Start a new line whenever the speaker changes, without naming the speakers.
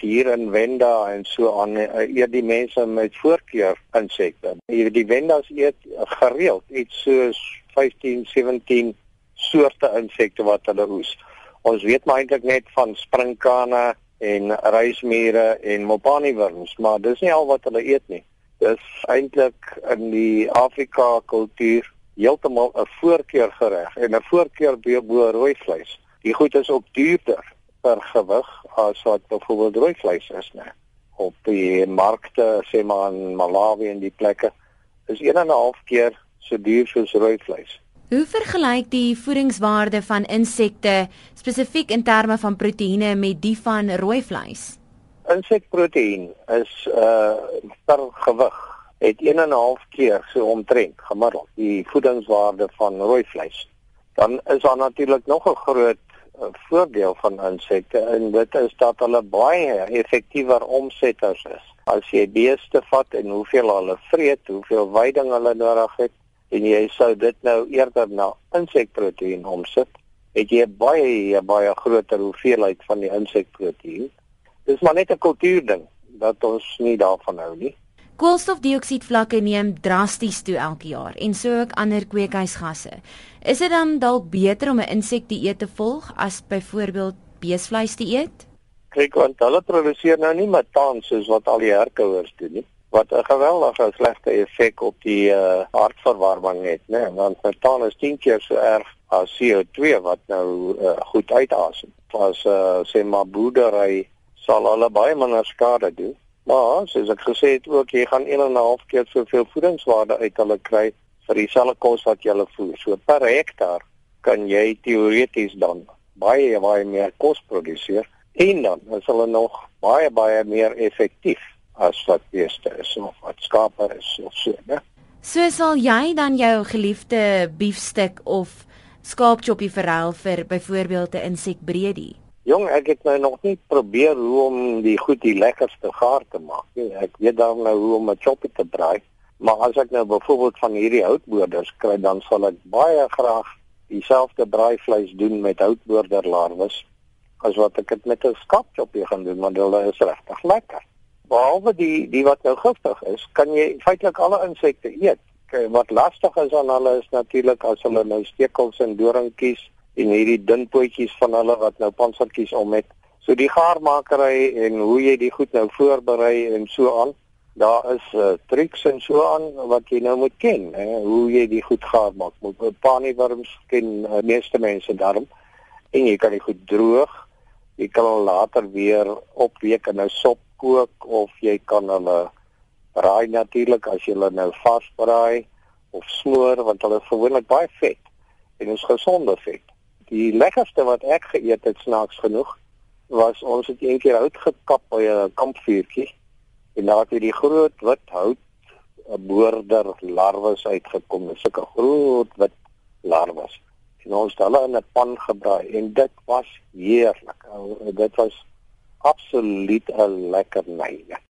hier in Wenda en so aan uh, eet die mense met voorkeur insekte. Hier die Wendas eet gereeld iets soos 15, 17 soorte insekte wat hulle oes. Ons weet maar eintlik net van sprinkane en reismure en mopani wurms, maar dis nie al wat hulle eet nie. Dis eintlik in die Afrika kultuur heeltemal 'n voorkeur gereg en 'n voorkeur bo rooi vleis. Die goed is ook duurder per gewig as wat byvoorbeeld rooi vleis is, né? Op die markte, sê maar in Malawi en die plekke, is 1 en 'n half keer so duur soos rooi vleis.
Hoe vergelyk die voedingswaarde van insekte spesifiek in terme van proteïene met die van rooi vleis?
Insekproteïen is uh per gewig het 1 en 'n half keer so omtrent gemiddeld die voedingswaarde van rooi vleis. Dan is daar natuurlik nog 'n groot voordeel van insekte en dit is dat hulle baie effektiewer omsetters is. As jy beeste vat en hoeveel hulle vreet, hoeveel veiding hulle nodig het, en jy sou dit nou eerder na insekproteïen omsit, het jy baie baie groter hoeveelheid van die insekproteïen. Dis maar net 'n kultuurding dat ons nie daarvan hou nie.
Koolstofdioksied vlakke neem drasties toe elke jaar en so ook ander kweekhuisgasse. Is dit dan dalk beter om 'n insekdieet te volg as byvoorbeeld beesvleis te eet?
Kyk, want hulle produseer nou nie metaan soos wat al die herkouers doen nie wat 'n geweldige slegte effek op die uh, hartverwarming het, né? Nee, want metaan is 10 keer so erg as CO2 wat nou uh, goed uitasem. As uh, sê maar boerdery sal hulle baie minder skade doen. Maar soos ek gesê het ook jy gaan 1 en 'n half keer soveel voedingswaarde uit hulle kry vir dieselfde kos wat jy hulle voer. So per hektaar kan jy teoreties dan baie baie meer kos produseer en dan is hulle nog baie baie meer effektief as wat beeste is of wat skape is of so, né?
So sal jy dan jou geliefde biefstuk of skaapchoppie verruil vir byvoorbeeld 'n insekbredie?
Jong, ek het nou nog nie probeer hoe om die goed die lekkerste gaar te maak nie. Ek weet dan nou hoe om 'n choppie te braai, maar as ek nou byvoorbeeld van hierdie houtboorders kry, dan sal ek baie graag dieselfde braaivleis doen met houtboorderlarwes as wat ek dit met 'n skaapchoppie gaan doen, want hulle is regtig lekker behalwe die die wat nou giftig is, kan jy feitelik alle insekte eet. Wat lastig is aan hulle is natuurlik as hulle nou stekels en doringkies en hierdie dun pootjies van hulle wat nou pansertjies om het. So die gaarmakery en hoe jy die goed nou voorberei en so aan. Daar is uh, triks en so aan wat jy nou moet ken, hè, hoe jy die goed gaar maak. Moet 'n paniewurms ken uh, meeste mense daarom. En jy kan dit goed droog. Jy kan later weer opweek in 'n sop kook of jy kan hulle braai natuurlik as jy hulle nou vasbraai of smoor want hulle is gewoonlik baie vet en is gesonde vet. Die lekkerste wat ek geëet het snaaks genoeg was ons het eendag hout gekap by 'n kampvuurtjie en daar het die groot wit hout 'n boorder larwes uitgekom, sulke groot wit larwes. En ons het hulle in 'n pan gebraai en dit was heerlik. Dit was absoluut 'n lekker nye.